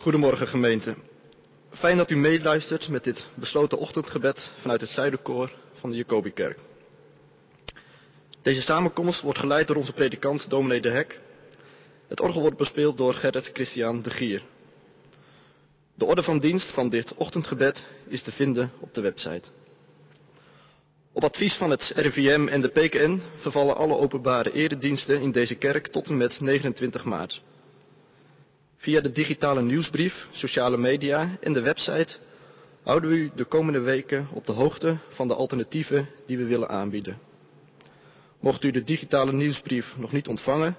Goedemorgen gemeente. Fijn dat u meeluistert met dit besloten ochtendgebed vanuit het Zuiderkoor van de Jacobikerk. Deze samenkomst wordt geleid door onze predikant dominee De Hek. Het orgel wordt bespeeld door Gerrit Christian de Gier. De orde van dienst van dit ochtendgebed is te vinden op de website. Op advies van het RIVM en de PKN vervallen alle openbare erediensten in deze kerk tot en met 29 maart. Via de digitale nieuwsbrief, sociale media en de website houden we u de komende weken op de hoogte van de alternatieven die we willen aanbieden. Mocht u de digitale nieuwsbrief nog niet ontvangen,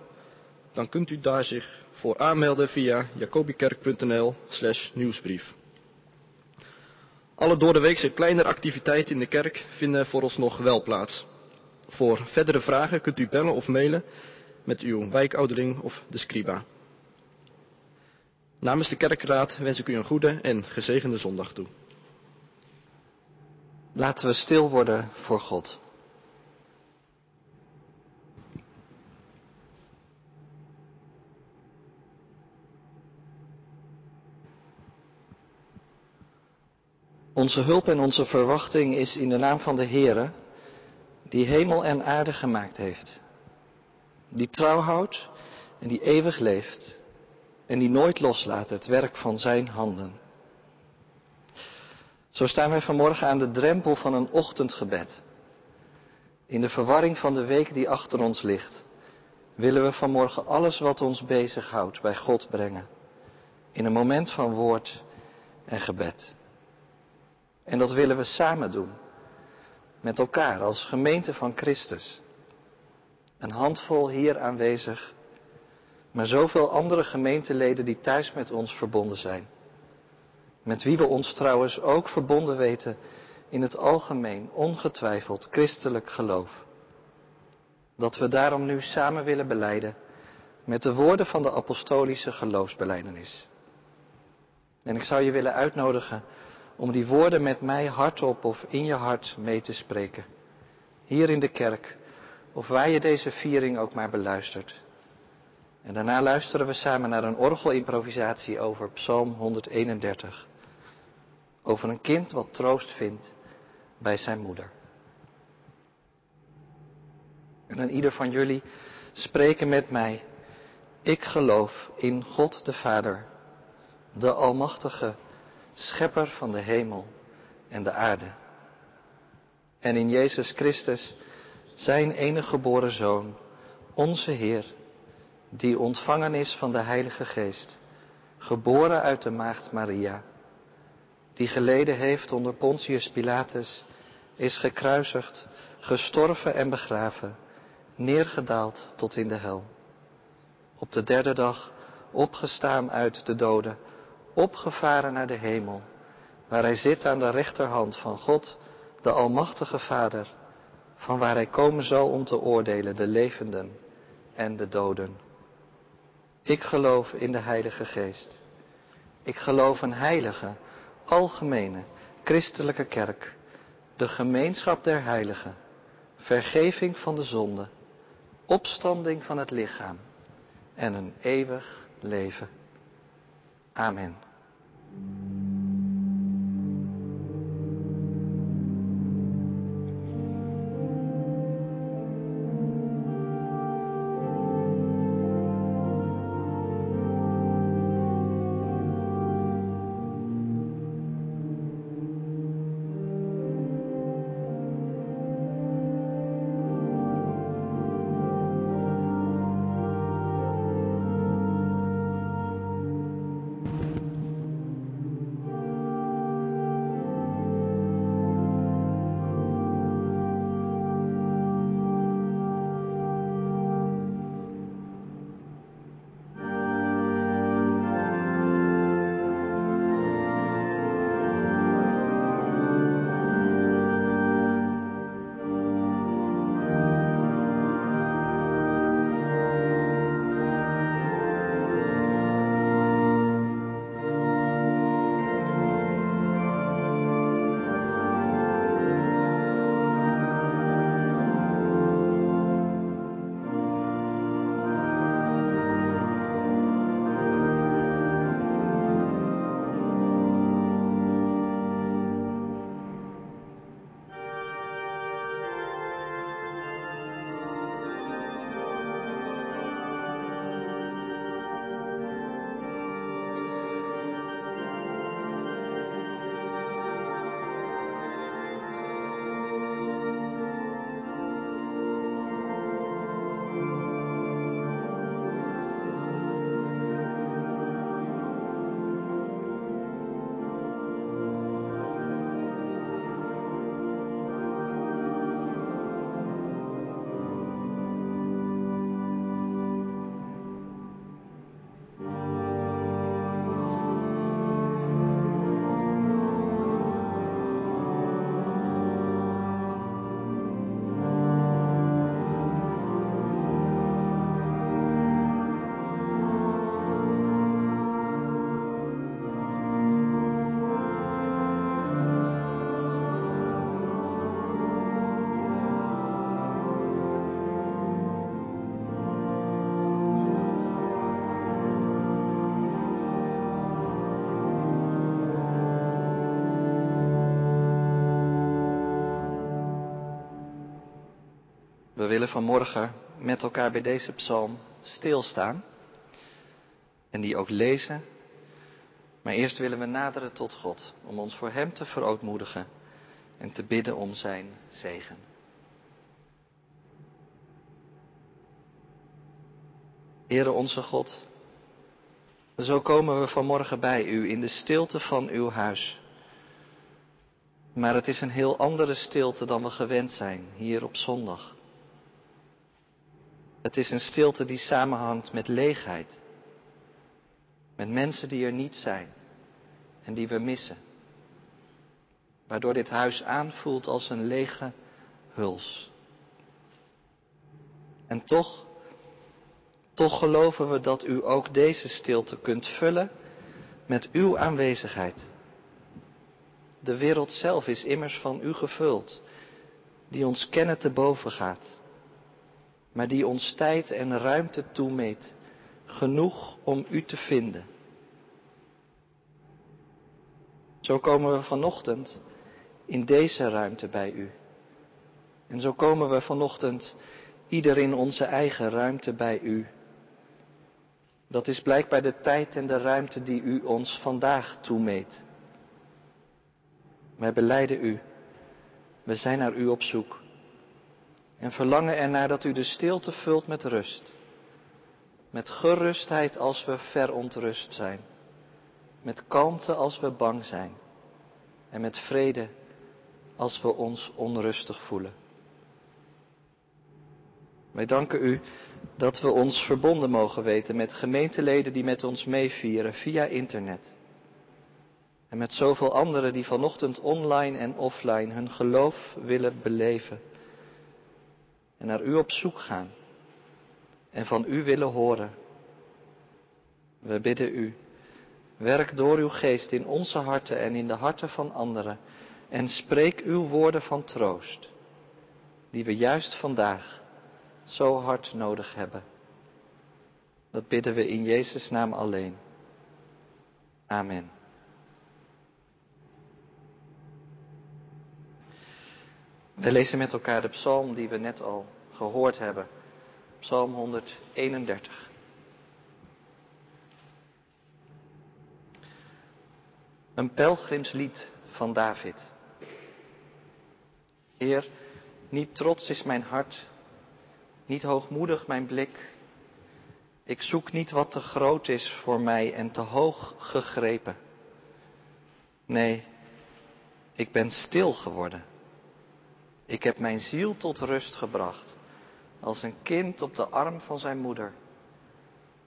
dan kunt u daar zich voor aanmelden via jacobikerk.nl slash nieuwsbrief. Alle doordeweekse kleinere activiteiten in de kerk vinden vooralsnog wel plaats. Voor verdere vragen kunt u bellen of mailen met uw wijkouderling of de scriba. Namens de kerkraad wens ik u een goede en gezegende zondag toe. Laten we stil worden voor God. Onze hulp en onze verwachting is in de naam van de Heere, die hemel en aarde gemaakt heeft. Die trouw houdt en die eeuwig leeft en die nooit loslaat het werk van zijn handen. Zo staan wij vanmorgen aan de drempel van een ochtendgebed. In de verwarring van de week die achter ons ligt, willen we vanmorgen alles wat ons bezighoudt bij God brengen. In een moment van woord en gebed. En dat willen we samen doen. Met elkaar als gemeente van Christus. Een handvol hier aanwezig, maar zoveel andere gemeenteleden die thuis met ons verbonden zijn. Met wie we ons trouwens ook verbonden weten in het algemeen, ongetwijfeld christelijk geloof. Dat we daarom nu samen willen beleiden met de woorden van de apostolische geloofsbeleidenis. En ik zou je willen uitnodigen om die woorden met mij hardop of in je hart mee te spreken. Hier in de kerk, of waar je deze viering ook maar beluistert. En daarna luisteren we samen naar een orgelimprovisatie over Psalm 131. Over een kind wat troost vindt bij zijn moeder. En dan ieder van jullie spreken met mij. Ik geloof in God de Vader, de Almachtige schepper van de hemel en de aarde. En in Jezus Christus, zijn enige geboren Zoon, onze Heer, die ontvangen is van de Heilige Geest, geboren uit de Maagd Maria, die geleden heeft onder Pontius Pilatus, is gekruisigd, gestorven en begraven, neergedaald tot in de hel. Op de derde dag opgestaan uit de doden, opgevaren naar de hemel, waar hij zit aan de rechterhand van God, de Almachtige Vader, van waar hij komen zal om te oordelen de levenden en de doden. Ik geloof in de Heilige Geest. Ik geloof een heilige, algemene, christelijke kerk, de gemeenschap der heiligen, vergeving van de zonde, opstanding van het lichaam en een eeuwig leven. Amen. Willen vanmorgen met elkaar bij deze psalm stilstaan en die ook lezen. Maar eerst willen we naderen tot God om ons voor Hem te verootmoedigen en te bidden om Zijn zegen. Heere onze God, zo komen we vanmorgen bij U in de stilte van Uw huis. Maar het is een heel andere stilte dan we gewend zijn hier op zondag. Het is een stilte die samenhangt met leegheid. Met mensen die er niet zijn en die we missen. Waardoor dit huis aanvoelt als een lege huls. En toch, toch geloven we dat u ook deze stilte kunt vullen met uw aanwezigheid. De wereld zelf is immers van u gevuld, die ons kennen te boven gaat, maar die ons tijd en ruimte toemeet, genoeg om u te vinden. Zo komen we vanochtend in deze ruimte bij u. En zo komen we vanochtend ieder in onze eigen ruimte bij u. Dat is blijkbaar de tijd en de ruimte die u ons vandaag toemeet. Wij beleiden u. We zijn naar u op zoek. En verlangen ernaar dat u de stilte vult met rust. Met gerustheid als we verontrust zijn. Met kalmte als we bang zijn. En met vrede als we ons onrustig voelen. Wij danken u dat we ons verbonden mogen weten met gemeenteleden die met ons meevieren via internet. En met zoveel anderen die vanochtend online en offline hun geloof willen beleven. En naar u op zoek gaan. En van u willen horen. We bidden u. Werk door uw geest in onze harten en in de harten van anderen. En spreek uw woorden van troost. Die we juist vandaag zo hard nodig hebben. Dat bidden we in Jezus' naam alleen. Amen. We lezen met elkaar de psalm die we net al gehoord hebben. Psalm 131. Een pelgrimslied van David. Heer, niet trots is mijn hart, niet hoogmoedig mijn blik. Ik zoek niet wat te groot is voor mij en te hoog gegrepen. Nee, ik ben stil geworden ik heb mijn ziel tot rust gebracht, als een kind op de arm van zijn moeder.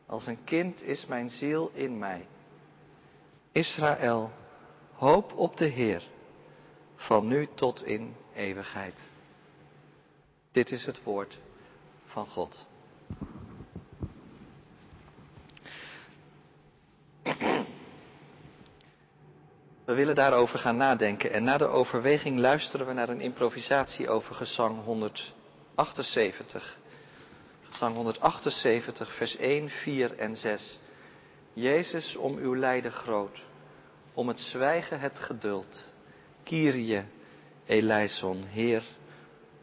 Als een kind is mijn ziel in mij. Israël, hoop op de Heer, van nu tot in eeuwigheid. Dit is het woord van God. We willen daarover gaan nadenken en na de overweging luisteren we naar een improvisatie over gezang 178. Gezang 178, vers 1, 4 en 6. Jezus, om uw lijden groot, om het zwijgen het geduld. Kyrie eleison, Heer,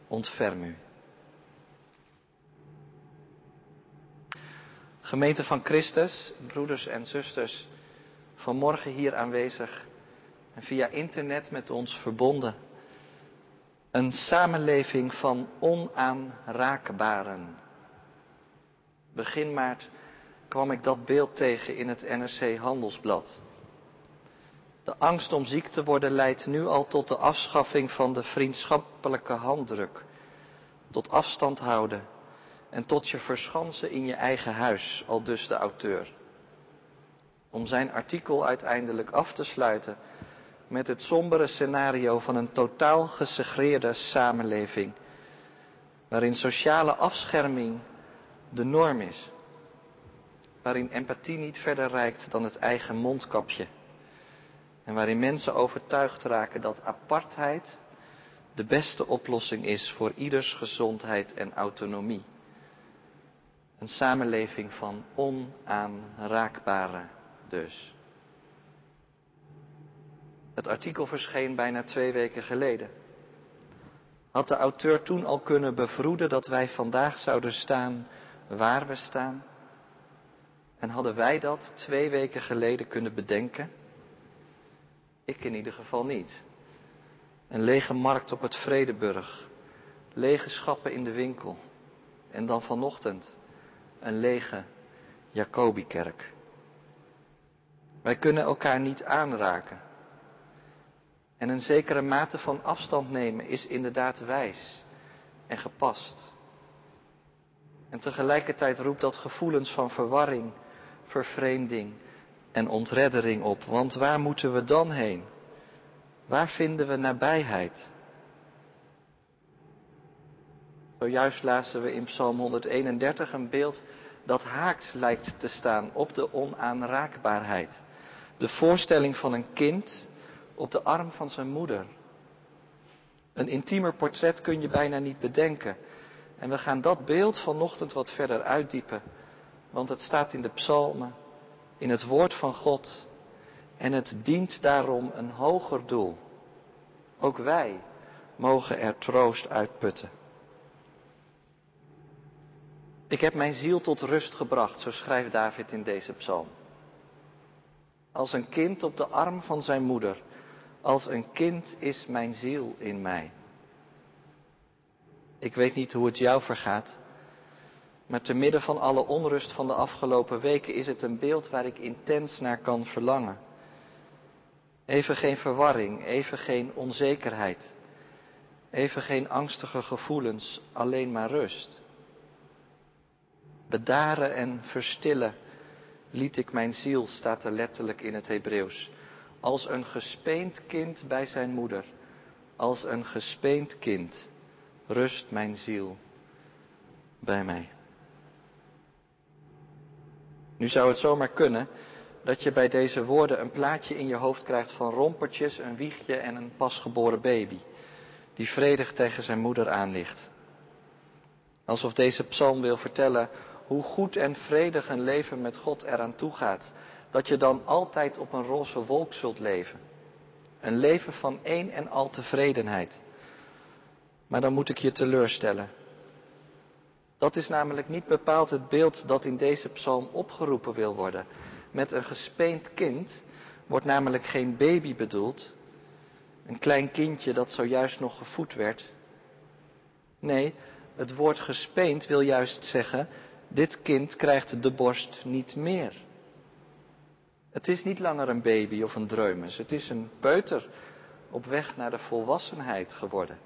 ontferm u. Gemeente van Christus, broeders en zusters, vanmorgen hier aanwezig en via internet met ons verbonden. Een samenleving van onaanraakbaren. Begin maart kwam ik dat beeld tegen in het NRC Handelsblad. De angst om ziek te worden leidt nu al tot de afschaffing van de vriendschappelijke handdruk, tot afstand houden en tot je verschansen in je eigen huis, al dus de auteur. Om zijn artikel uiteindelijk af te sluiten, met het sombere scenario van een totaal gesegreerde samenleving, waarin sociale afscherming de norm is, waarin empathie niet verder reikt dan het eigen mondkapje en waarin mensen overtuigd raken dat apartheid de beste oplossing is voor ieders gezondheid en autonomie. Een samenleving van onaanraakbare dus. Het artikel verscheen bijna twee weken geleden. Had de auteur toen al kunnen bevroeden dat wij vandaag zouden staan waar we staan? En hadden wij dat twee weken geleden kunnen bedenken? Ik in ieder geval niet. Een lege markt op het Vredeburg, lege schappen in de winkel en dan vanochtend een lege Jacobikerk. Wij kunnen elkaar niet aanraken. En een zekere mate van afstand nemen is inderdaad wijs en gepast. En tegelijkertijd roept dat gevoelens van verwarring, vervreemding en ontreddering op. Want waar moeten we dan heen? Waar vinden we nabijheid? Zojuist lazen we in Psalm 131 een beeld dat haaks lijkt te staan op de onaanraakbaarheid. De voorstelling van een kind op de arm van zijn moeder. Een intiemer portret kun je bijna niet bedenken. En we gaan dat beeld vanochtend wat verder uitdiepen. Want het staat in de psalmen, in het woord van God. En het dient daarom een hoger doel. Ook wij mogen er troost uitputten. Ik heb mijn ziel tot rust gebracht, zo schrijft David in deze psalm. Als een kind op de arm van zijn moeder, als een kind is mijn ziel in mij. Ik weet niet hoe het jou vergaat, maar te midden van alle onrust van de afgelopen weken is het een beeld waar ik intens naar kan verlangen. Even geen verwarring, even geen onzekerheid, even geen angstige gevoelens, alleen maar rust. Bedaren en verstillen liet ik mijn ziel, staat er letterlijk in het Hebreeuws. Als een gespeend kind bij zijn moeder, als een gespeend kind, rust mijn ziel bij mij. Nu zou het zomaar kunnen dat je bij deze woorden een plaatje in je hoofd krijgt van rompertjes, een wiegje en een pasgeboren baby, die vredig tegen zijn moeder aan ligt. Alsof deze psalm wil vertellen hoe goed en vredig een leven met God eraan toe gaat. Dat je dan altijd op een roze wolk zult leven. Een leven van één en al tevredenheid. Maar dan moet ik je teleurstellen. Dat is namelijk niet bepaald het beeld dat in deze psalm opgeroepen wil worden. Met een gespeend kind wordt namelijk geen baby bedoeld, een klein kindje dat zojuist nog gevoed werd. Nee, het woord gespeend wil juist zeggen dit kind krijgt de borst niet meer. Het is niet langer een baby of een dreumes. Het is een peuter op weg naar de volwassenheid geworden.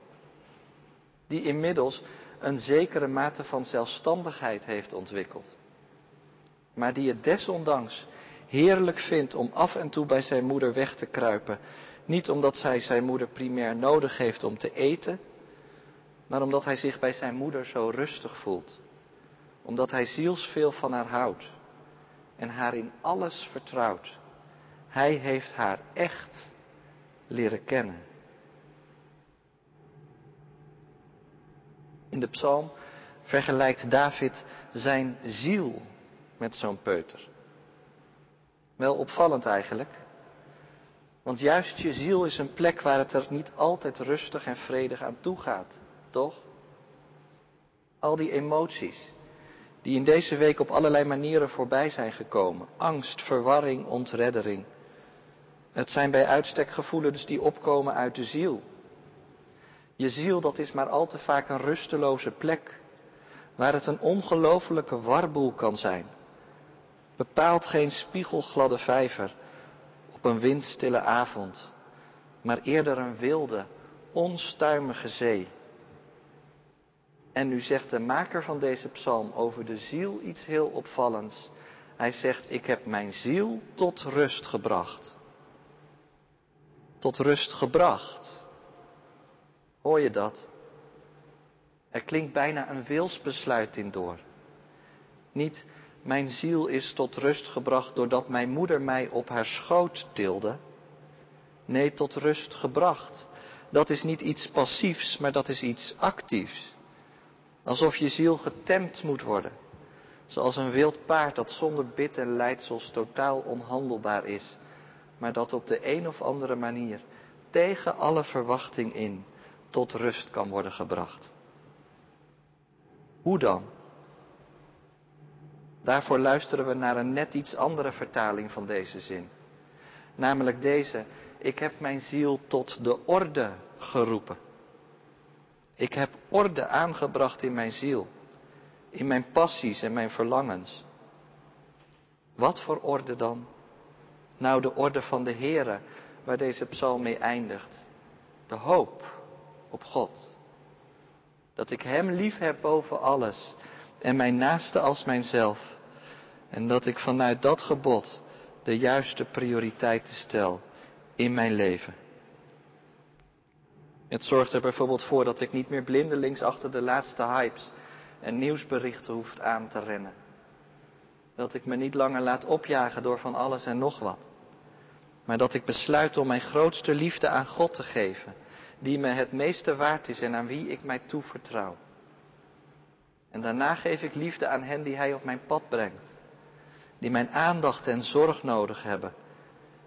Die inmiddels een zekere mate van zelfstandigheid heeft ontwikkeld. Maar die het desondanks heerlijk vindt om af en toe bij zijn moeder weg te kruipen. Niet omdat zij zijn moeder primair nodig heeft om te eten, maar omdat hij zich bij zijn moeder zo rustig voelt omdat hij zielsveel van haar houdt en haar in alles vertrouwt. Hij heeft haar echt leren kennen. In de psalm vergelijkt David zijn ziel met zo'n peuter. Wel opvallend eigenlijk. Want juist je ziel is een plek waar het er niet altijd rustig en vredig aan toe gaat, toch? Al die emoties, die in deze week op allerlei manieren voorbij zijn gekomen. Angst, verwarring, ontreddering. Het zijn bij uitstek gevoelens die opkomen uit de ziel. Je ziel, dat is maar al te vaak een rusteloze plek, waar het een ongelofelijke warboel kan zijn. Bepaalt geen spiegelgladde vijver op een windstille avond, maar eerder een wilde, onstuimige zee en nu zegt de maker van deze psalm over de ziel iets heel opvallends. Hij zegt, ik heb mijn ziel tot rust gebracht. Tot rust gebracht. Hoor je dat? Er klinkt bijna een wilsbesluit in door. Niet, mijn ziel is tot rust gebracht doordat mijn moeder mij op haar schoot tilde. Nee, tot rust gebracht. Dat is niet iets passiefs, maar dat is iets actiefs. Alsof je ziel getemd moet worden. Zoals een wild paard dat zonder bit en leidsels totaal onhandelbaar is. Maar dat op de een of andere manier tegen alle verwachting in tot rust kan worden gebracht. Hoe dan? Daarvoor luisteren we naar een net iets andere vertaling van deze zin. Namelijk deze, ik heb mijn ziel tot de orde geroepen. Ik heb orde aangebracht in mijn ziel, in mijn passies en mijn verlangens. Wat voor orde dan? Nou, de orde van de Heere, waar deze psalm mee eindigt. De hoop op God. Dat ik Hem lief heb boven alles en mijn naaste als mijzelf. En dat ik vanuit dat gebod de juiste prioriteiten stel in mijn leven. Het zorgt er bijvoorbeeld voor dat ik niet meer blindelings achter de laatste hypes en nieuwsberichten hoef aan te rennen. Dat ik me niet langer laat opjagen door van alles en nog wat. Maar dat ik besluit om mijn grootste liefde aan God te geven, die me het meeste waard is en aan wie ik mij toevertrouw. En daarna geef ik liefde aan hen die Hij op mijn pad brengt, die mijn aandacht en zorg nodig hebben.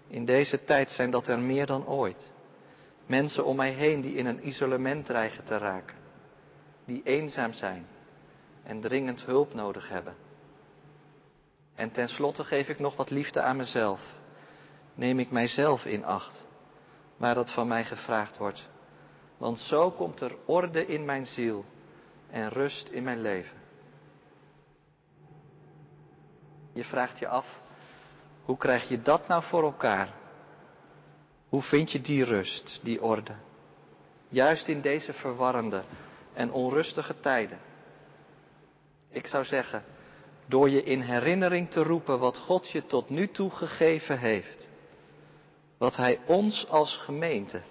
In deze tijd zijn dat er meer dan ooit. Mensen om mij heen die in een isolement dreigen te raken, die eenzaam zijn en dringend hulp nodig hebben. En tenslotte geef ik nog wat liefde aan mezelf. Neem ik mijzelf in acht, waar dat van mij gevraagd wordt. Want zo komt er orde in mijn ziel en rust in mijn leven. Je vraagt je af, hoe krijg je dat nou voor elkaar? Hoe vind je die rust, die orde? Juist in deze verwarrende en onrustige tijden. Ik zou zeggen, door je in herinnering te roepen wat God je tot nu toe gegeven heeft. Wat Hij ons als gemeente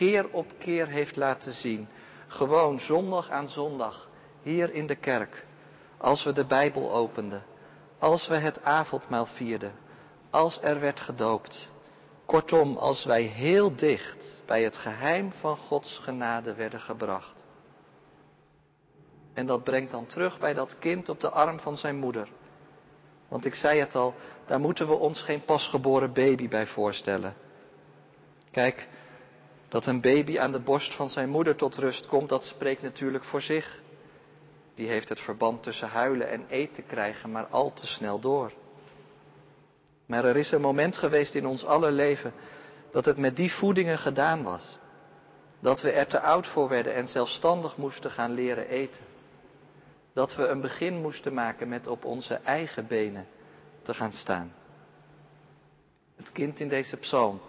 keer op keer heeft laten zien. Gewoon zondag aan zondag, hier in de kerk. Als we de Bijbel openden. Als we het avondmaal vierden. Als er werd gedoopt. Kortom, als wij heel dicht bij het geheim van Gods genade werden gebracht. En dat brengt dan terug bij dat kind op de arm van zijn moeder. Want ik zei het al, daar moeten we ons geen pasgeboren baby bij voorstellen. Kijk, dat een baby aan de borst van zijn moeder tot rust komt, dat spreekt natuurlijk voor zich. Die heeft het verband tussen huilen en eten krijgen maar al te snel door. Maar er is een moment geweest in ons aller leven dat het met die voedingen gedaan was. Dat we er te oud voor werden en zelfstandig moesten gaan leren eten. Dat we een begin moesten maken met op onze eigen benen te gaan staan. Het kind in deze psalm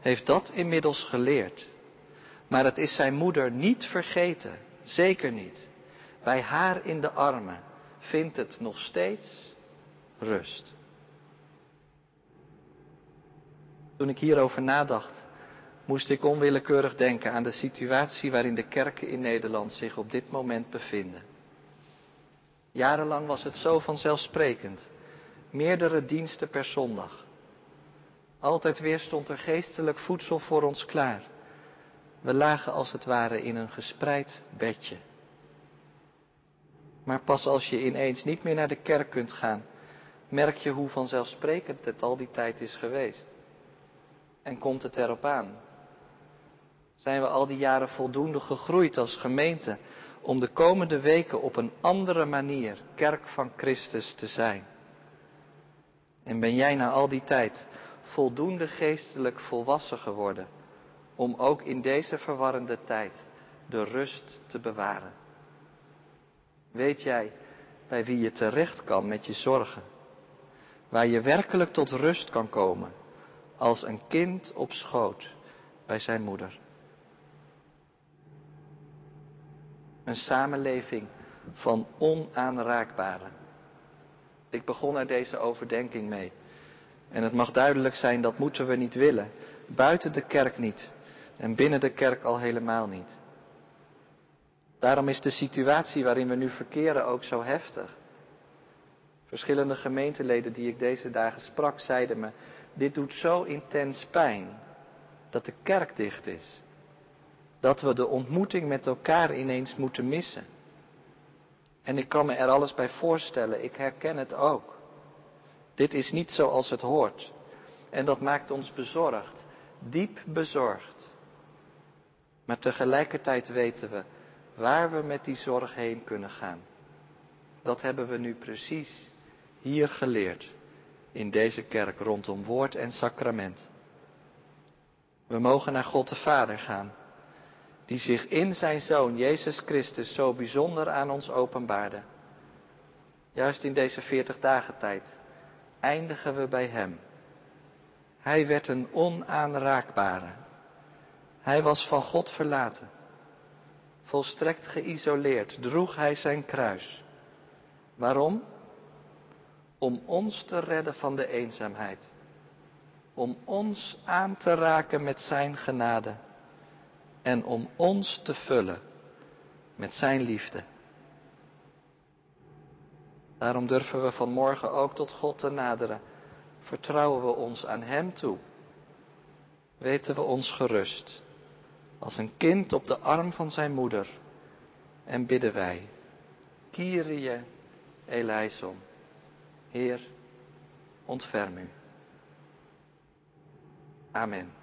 heeft dat inmiddels geleerd. Maar het is zijn moeder niet vergeten, zeker niet. Bij haar in de armen vindt het nog steeds rust. Toen ik hierover nadacht, moest ik onwillekeurig denken aan de situatie waarin de kerken in Nederland zich op dit moment bevinden. Jarenlang was het zo vanzelfsprekend. Meerdere diensten per zondag. Altijd weer stond er geestelijk voedsel voor ons klaar. We lagen als het ware in een gespreid bedje. Maar pas als je ineens niet meer naar de kerk kunt gaan, merk je hoe vanzelfsprekend het al die tijd is geweest. En komt het erop aan? Zijn we al die jaren voldoende gegroeid als gemeente om de komende weken op een andere manier kerk van Christus te zijn? En ben jij na al die tijd voldoende geestelijk volwassen geworden om ook in deze verwarrende tijd de rust te bewaren? Weet jij bij wie je terecht kan met je zorgen? Waar je werkelijk tot rust kan komen als een kind op schoot bij zijn moeder. Een samenleving van onaanraakbaren. Ik begon er deze overdenking mee. En het mag duidelijk zijn, dat moeten we niet willen. Buiten de kerk niet. En binnen de kerk al helemaal niet. Daarom is de situatie waarin we nu verkeren ook zo heftig. Verschillende gemeenteleden die ik deze dagen sprak, zeiden me, dit doet zo intens pijn dat de kerk dicht is. Dat we de ontmoeting met elkaar ineens moeten missen. En ik kan me er alles bij voorstellen, ik herken het ook. Dit is niet zoals het hoort. En dat maakt ons bezorgd, diep bezorgd. Maar tegelijkertijd weten we waar we met die zorg heen kunnen gaan. Dat hebben we nu precies hier geleerd in deze kerk rondom woord en sacrament. We mogen naar God de Vader gaan, die zich in zijn Zoon Jezus Christus zo bijzonder aan ons openbaarde. Juist in deze veertig dagen tijd eindigen we bij Hem. Hij werd een onaanraakbare. Hij was van God verlaten. Volstrekt geïsoleerd droeg Hij zijn kruis. Waarom? Om ons te redden van de eenzaamheid. Om ons aan te raken met Zijn genade. En om ons te vullen met Zijn liefde. Daarom durven we vanmorgen ook tot God te naderen. Vertrouwen we ons aan Hem toe. Weten we ons gerust. Als een kind op de arm van zijn moeder. En bidden wij. Kyrie eleison. Heer, ontferm u. Amen.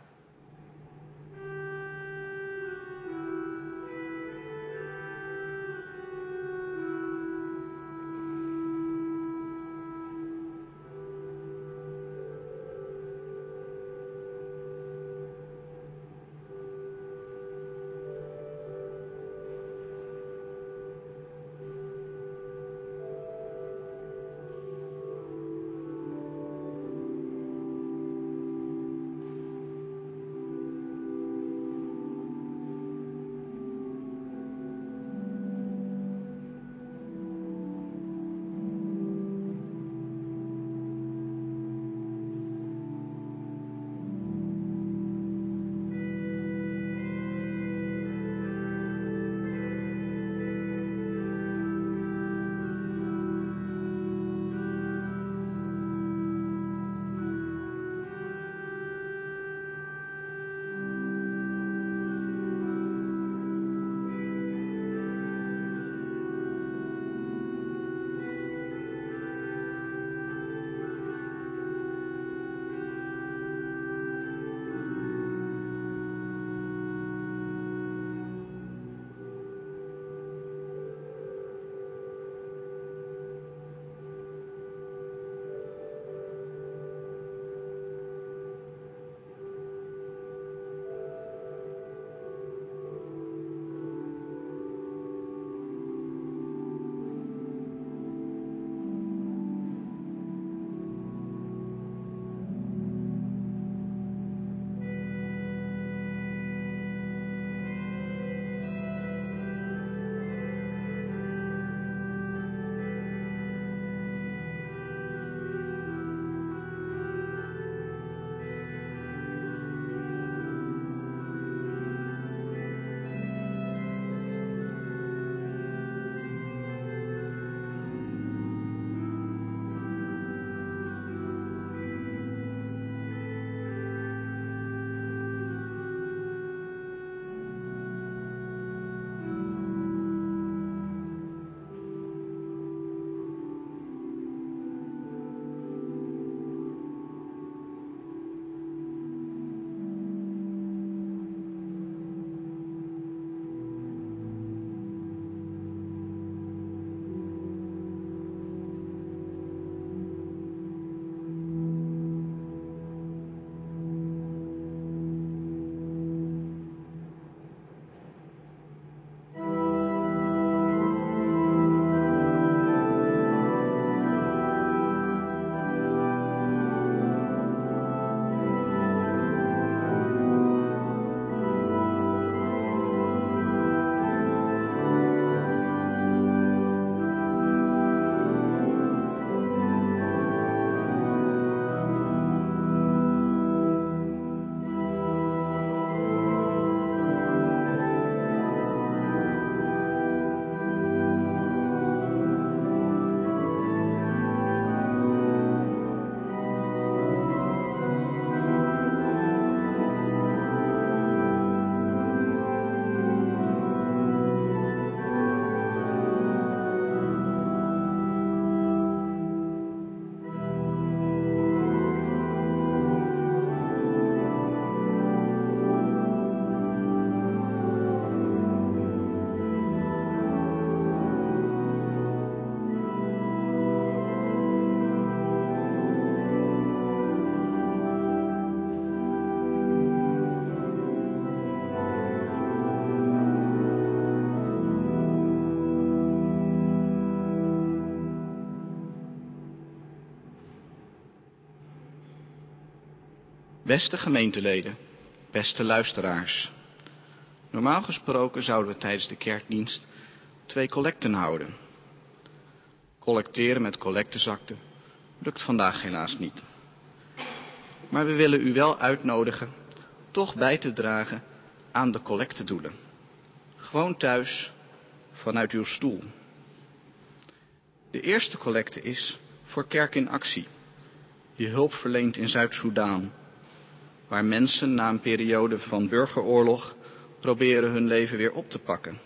Beste gemeenteleden, beste luisteraars. Normaal gesproken zouden we tijdens de kerkdienst twee collecten houden. Collecteren met collectezakten lukt vandaag helaas niet. Maar we willen u wel uitnodigen toch bij te dragen aan de collectedoelen. Gewoon thuis, vanuit uw stoel. De eerste collecte is voor Kerk in Actie, die hulp verleent in Zuid-Soedan, waar mensen na een periode van burgeroorlog proberen hun leven weer op te pakken.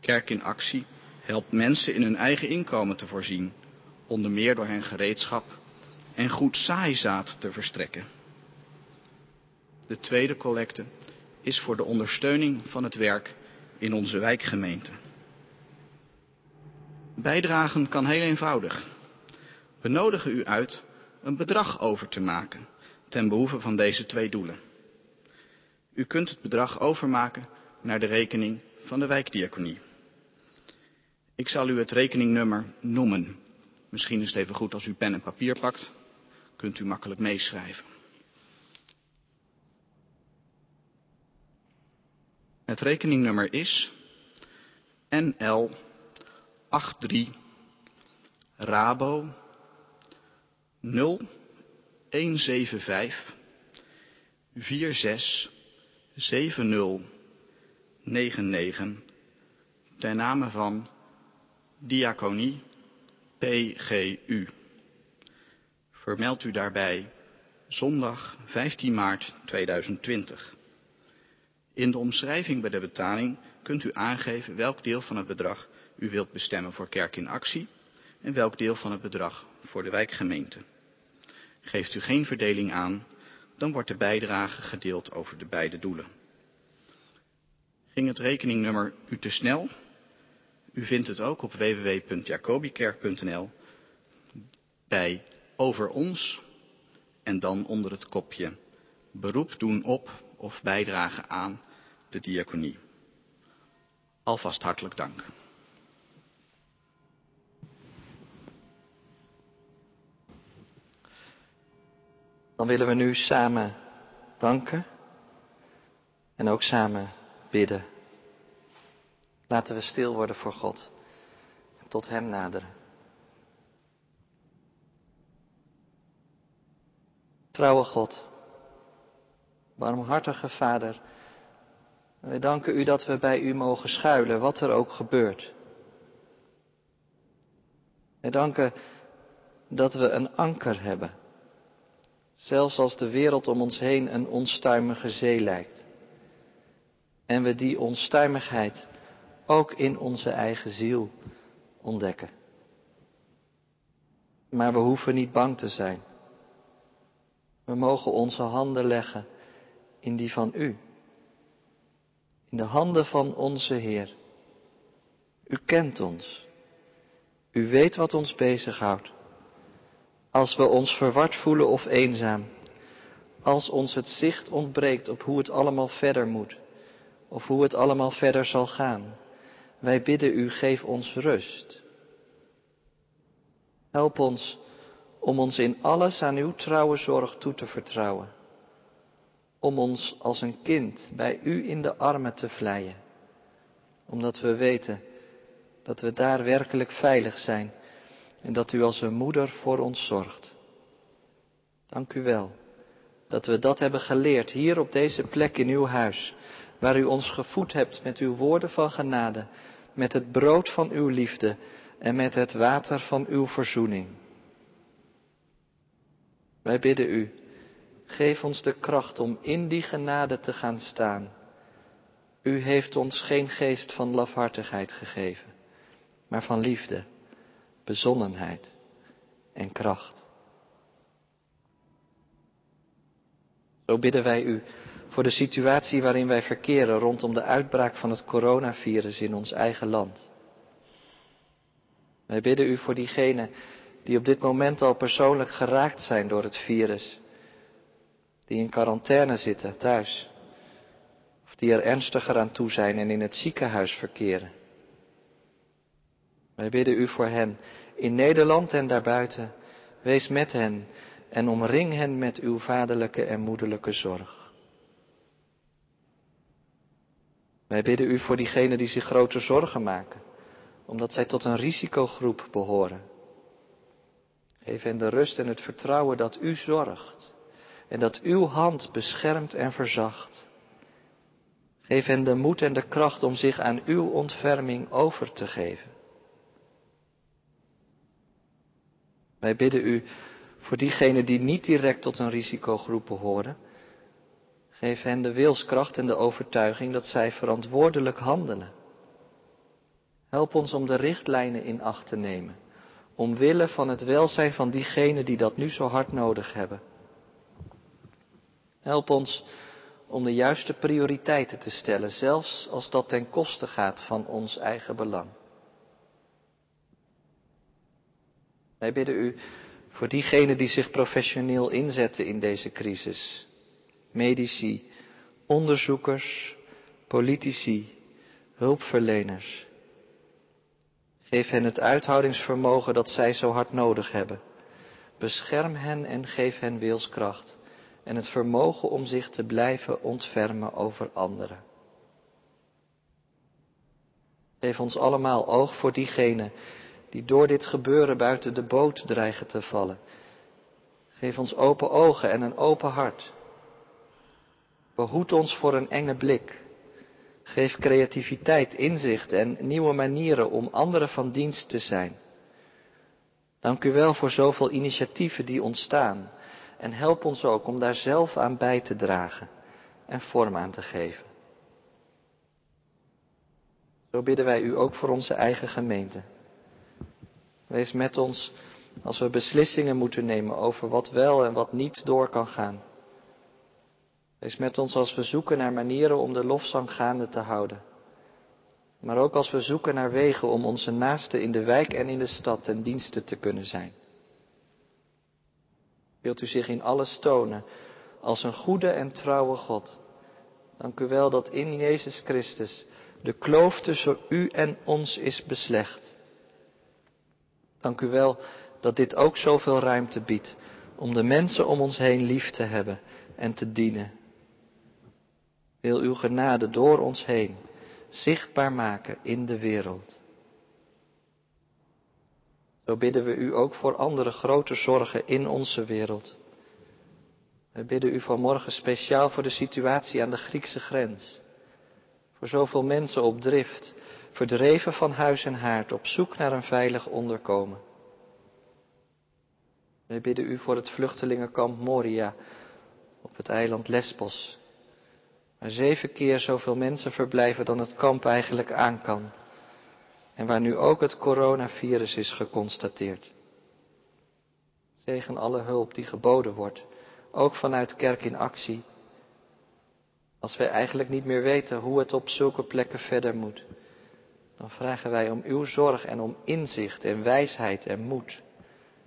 Kerk in Actie helpt mensen in hun eigen inkomen te voorzien, onder meer door hen gereedschap en goed saaizaad te verstrekken. De tweede collecte is voor de ondersteuning van het werk in onze wijkgemeente. Bijdragen kan heel eenvoudig. We nodigen u uit een bedrag over te maken ten behoeve van deze twee doelen. U kunt het bedrag overmaken naar de rekening van de wijkdiaconie. Ik zal u het rekeningnummer noemen. Misschien is het even goed als u pen en papier pakt. Kunt u makkelijk meeschrijven. Het rekeningnummer is NL 83 Rabo 0175 46 7099 ten name van Diaconie PGU. Vermeld u daarbij zondag 15 maart 2020. In de omschrijving bij de betaling kunt u aangeven welk deel van het bedrag u wilt bestemmen voor Kerk in Actie en welk deel van het bedrag voor de wijkgemeente. Geeft u geen verdeling aan, dan wordt de bijdrage gedeeld over de beide doelen. Ging het rekeningnummer u te snel? U vindt het ook op www.jacobikerk.nl bij Over ons en dan onder het kopje Beroep doen op of bijdragen aan de diaconie. Alvast hartelijk dank. Dan willen we nu samen danken en ook samen bidden. Laten we stil worden voor God en tot Hem naderen. Trouwe God, barmhartige Vader, wij danken U dat we bij U mogen schuilen, wat er ook gebeurt. Wij danken dat we een anker hebben, zelfs als de wereld om ons heen een onstuimige zee lijkt. En we die onstuimigheid ook in onze eigen ziel ontdekken. Maar we hoeven niet bang te zijn. We mogen onze handen leggen in die van U. In de handen van onze Heer. U kent ons. U weet wat ons bezighoudt. Als we ons verward voelen of eenzaam. Als ons het zicht ontbreekt op hoe het allemaal verder moet. Of hoe het allemaal verder zal gaan. Wij bidden u, geef ons rust. Help ons om ons in alles aan uw trouwe zorg toe te vertrouwen. Om ons als een kind bij u in de armen te vleien. Omdat we weten dat we daar werkelijk veilig zijn en dat u als een moeder voor ons zorgt. Dank u wel dat we dat hebben geleerd hier op deze plek in uw huis, waar u ons gevoed hebt met uw woorden van genade, met het brood van uw liefde en met het water van uw verzoening. Wij bidden u, geef ons de kracht om in die genade te gaan staan. U heeft ons geen geest van lafhartigheid gegeven, maar van liefde, bezonnenheid en kracht. Zo bidden wij u voor de situatie waarin wij verkeren rondom de uitbraak van het coronavirus in ons eigen land. Wij bidden u voor diegenen die op dit moment al persoonlijk geraakt zijn door het virus, die in quarantaine zitten thuis, of die er ernstiger aan toe zijn en in het ziekenhuis verkeren. Wij bidden u voor hen in Nederland en daarbuiten. Wees met hen en omring hen met uw vaderlijke en moederlijke zorg. Wij bidden u voor diegenen die zich grote zorgen maken, omdat zij tot een risicogroep behoren. Geef hen de rust en het vertrouwen dat u zorgt en dat uw hand beschermt en verzacht. Geef hen de moed en de kracht om zich aan uw ontferming over te geven. Wij bidden u voor diegenen die niet direct tot een risicogroep behoren. Geef hen de wilskracht en de overtuiging dat zij verantwoordelijk handelen. Help ons om de richtlijnen in acht te nemen, omwille van het welzijn van diegenen die dat nu zo hard nodig hebben. Help ons om de juiste prioriteiten te stellen, zelfs als dat ten koste gaat van ons eigen belang. Wij bidden u voor diegenen die zich professioneel inzetten in deze crisis. Medici, onderzoekers, politici, hulpverleners. Geef hen het uithoudingsvermogen dat zij zo hard nodig hebben. Bescherm hen en geef hen wilskracht en het vermogen om zich te blijven ontfermen over anderen. Geef ons allemaal oog voor diegenen die door dit gebeuren buiten de boot dreigen te vallen. Geef ons open ogen en een open hart. Behoed ons voor een enge blik. Geef creativiteit, inzicht en nieuwe manieren om anderen van dienst te zijn. Dank u wel voor zoveel initiatieven die ontstaan. En help ons ook om daar zelf aan bij te dragen en vorm aan te geven. Zo bidden wij u ook voor onze eigen gemeente. Wees met ons als we beslissingen moeten nemen over wat wel en wat niet door kan gaan. Wees met ons als we zoeken naar manieren om de lofzang gaande te houden. Maar ook als we zoeken naar wegen om onze naasten in de wijk en in de stad ten dienste te kunnen zijn. Wilt u zich in alles tonen als een goede en trouwe God. Dank u wel dat in Jezus Christus de kloof tussen u en ons is beslecht. Dank u wel dat dit ook zoveel ruimte biedt om de mensen om ons heen lief te hebben en te dienen. Wil uw genade door ons heen zichtbaar maken in de wereld. Zo bidden we u ook voor andere grote zorgen in onze wereld. We bidden u vanmorgen speciaal voor de situatie aan de Griekse grens. Voor zoveel mensen op drift, verdreven van huis en haard, op zoek naar een veilig onderkomen. We bidden u voor het vluchtelingenkamp Moria op het eiland Lesbos, waar zeven keer zoveel mensen verblijven dan het kamp eigenlijk aan kan. En waar nu ook het coronavirus is geconstateerd. Zegen alle hulp die geboden wordt, ook vanuit kerk in actie. Als wij eigenlijk niet meer weten hoe het op zulke plekken verder moet, dan vragen wij om uw zorg en om inzicht en wijsheid en moed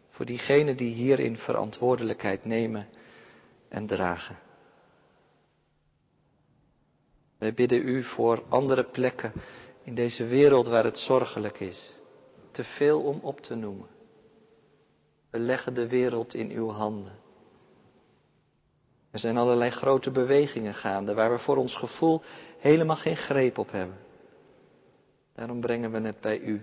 voor diegenen die hierin verantwoordelijkheid nemen en dragen. Wij bidden u voor andere plekken in deze wereld waar het zorgelijk is. Te veel om op te noemen. We leggen de wereld in uw handen. Er zijn allerlei grote bewegingen gaande waar we voor ons gevoel helemaal geen greep op hebben. Daarom brengen we het bij u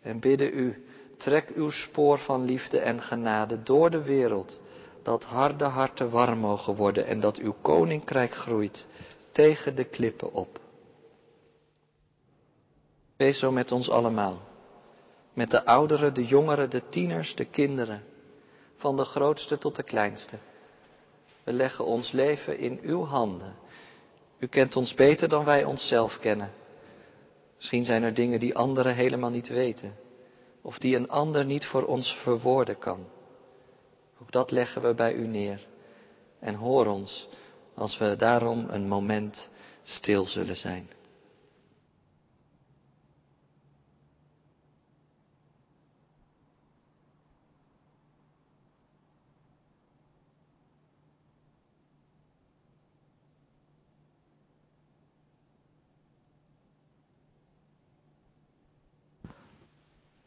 en bidden u, trek uw spoor van liefde en genade door de wereld, dat harde harten warm mogen worden en dat uw koninkrijk groeit tegen de klippen op. Wees zo met ons allemaal. Met de ouderen, de jongeren, de tieners, de kinderen. Van de grootste tot de kleinste. We leggen ons leven in uw handen. U kent ons beter dan wij onszelf kennen. Misschien zijn er dingen die anderen helemaal niet weten. Of die een ander niet voor ons verwoorden kan. Ook dat leggen we bij u neer. En hoor ons als we daarom een moment stil zullen zijn.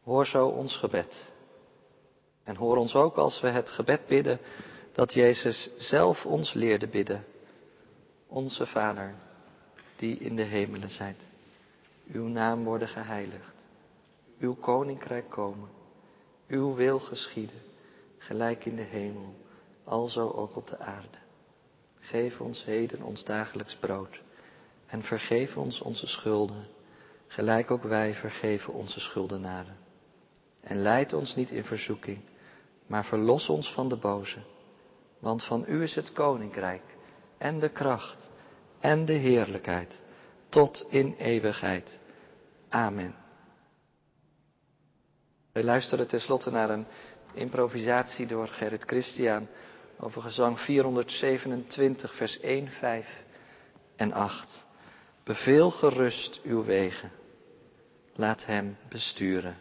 Hoor zo ons gebed. En hoor ons ook als we het gebed bidden dat Jezus zelf ons leerde bidden. Onze Vader, die in de hemelen zijt. Uw naam worden geheiligd. Uw koninkrijk komen. Uw wil geschieden, gelijk in de hemel, alzo ook op de aarde. Geef ons heden ons dagelijks brood en vergeef ons onze schulden, gelijk ook wij vergeven onze schuldenaren. En leid ons niet in verzoeking, maar verlos ons van de boze. Want van u is het koninkrijk en de kracht en de heerlijkheid tot in eeuwigheid. Amen. We luisteren tenslotte naar een improvisatie door Gerrit Christian over gezang 427, vers 1, 5 en 8. Beveel gerust uw wegen. Laat hem besturen.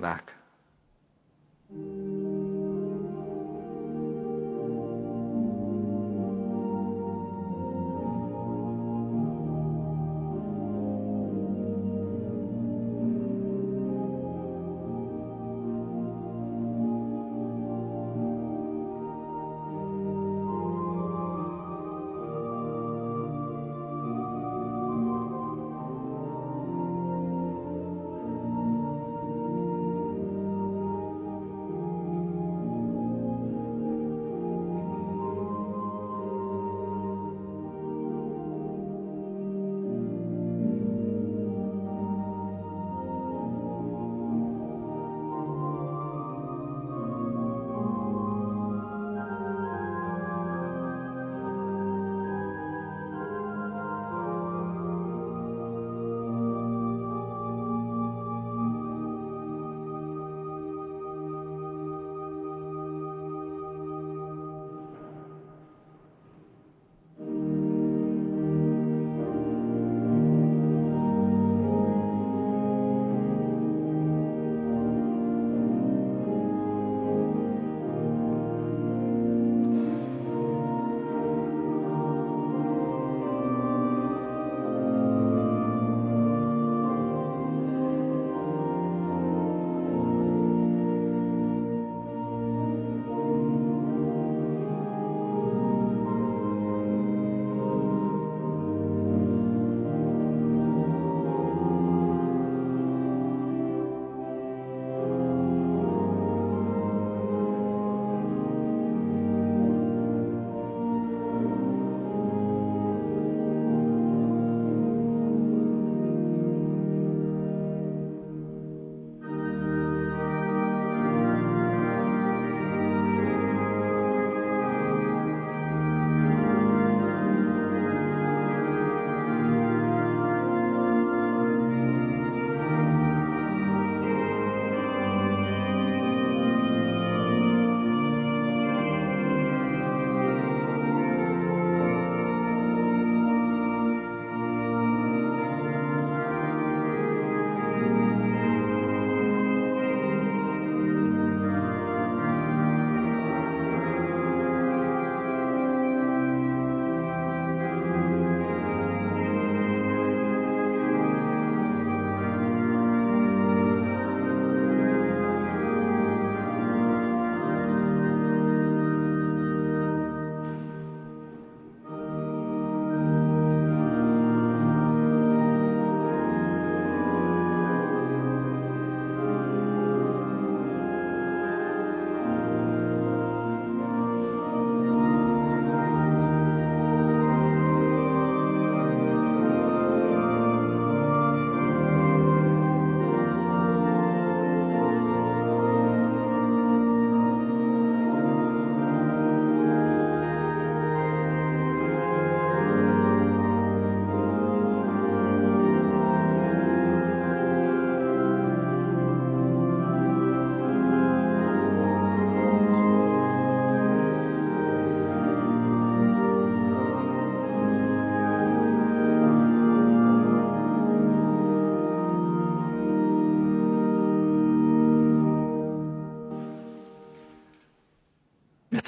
back.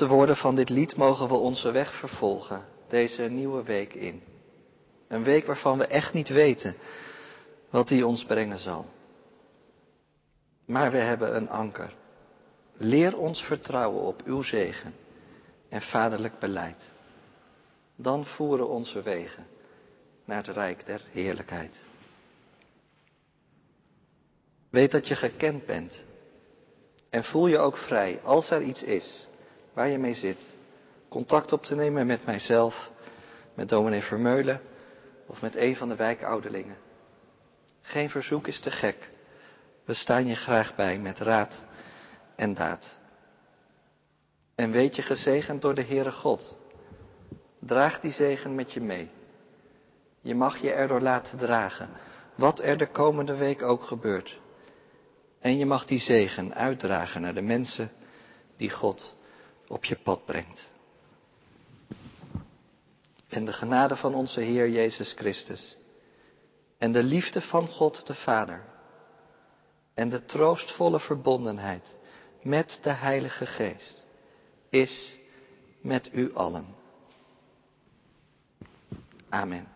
De woorden van dit lied mogen we onze weg vervolgen, deze nieuwe week in. Een week waarvan we echt niet weten wat die ons brengen zal. Maar we hebben een anker. Leer ons vertrouwen op uw zegen en vaderlijk beleid. Dan voeren onze wegen naar het rijk der heerlijkheid. Weet dat je gekend bent en voel je ook vrij als er iets is waar je mee zit. Contact op te nemen met mijzelf, met dominee Vermeulen of met een van de wijkouderlingen. Geen verzoek is te gek. We staan je graag bij met raad en daad. En weet je gezegend door de Heere God. Draag die zegen met je mee. Je mag je erdoor laten dragen, wat er de komende week ook gebeurt. En je mag die zegen uitdragen naar de mensen die God op je pad brengt. En de genade van onze Heer Jezus Christus. En de liefde van God de Vader. En de troostvolle verbondenheid met de Heilige Geest is met u allen. Amen.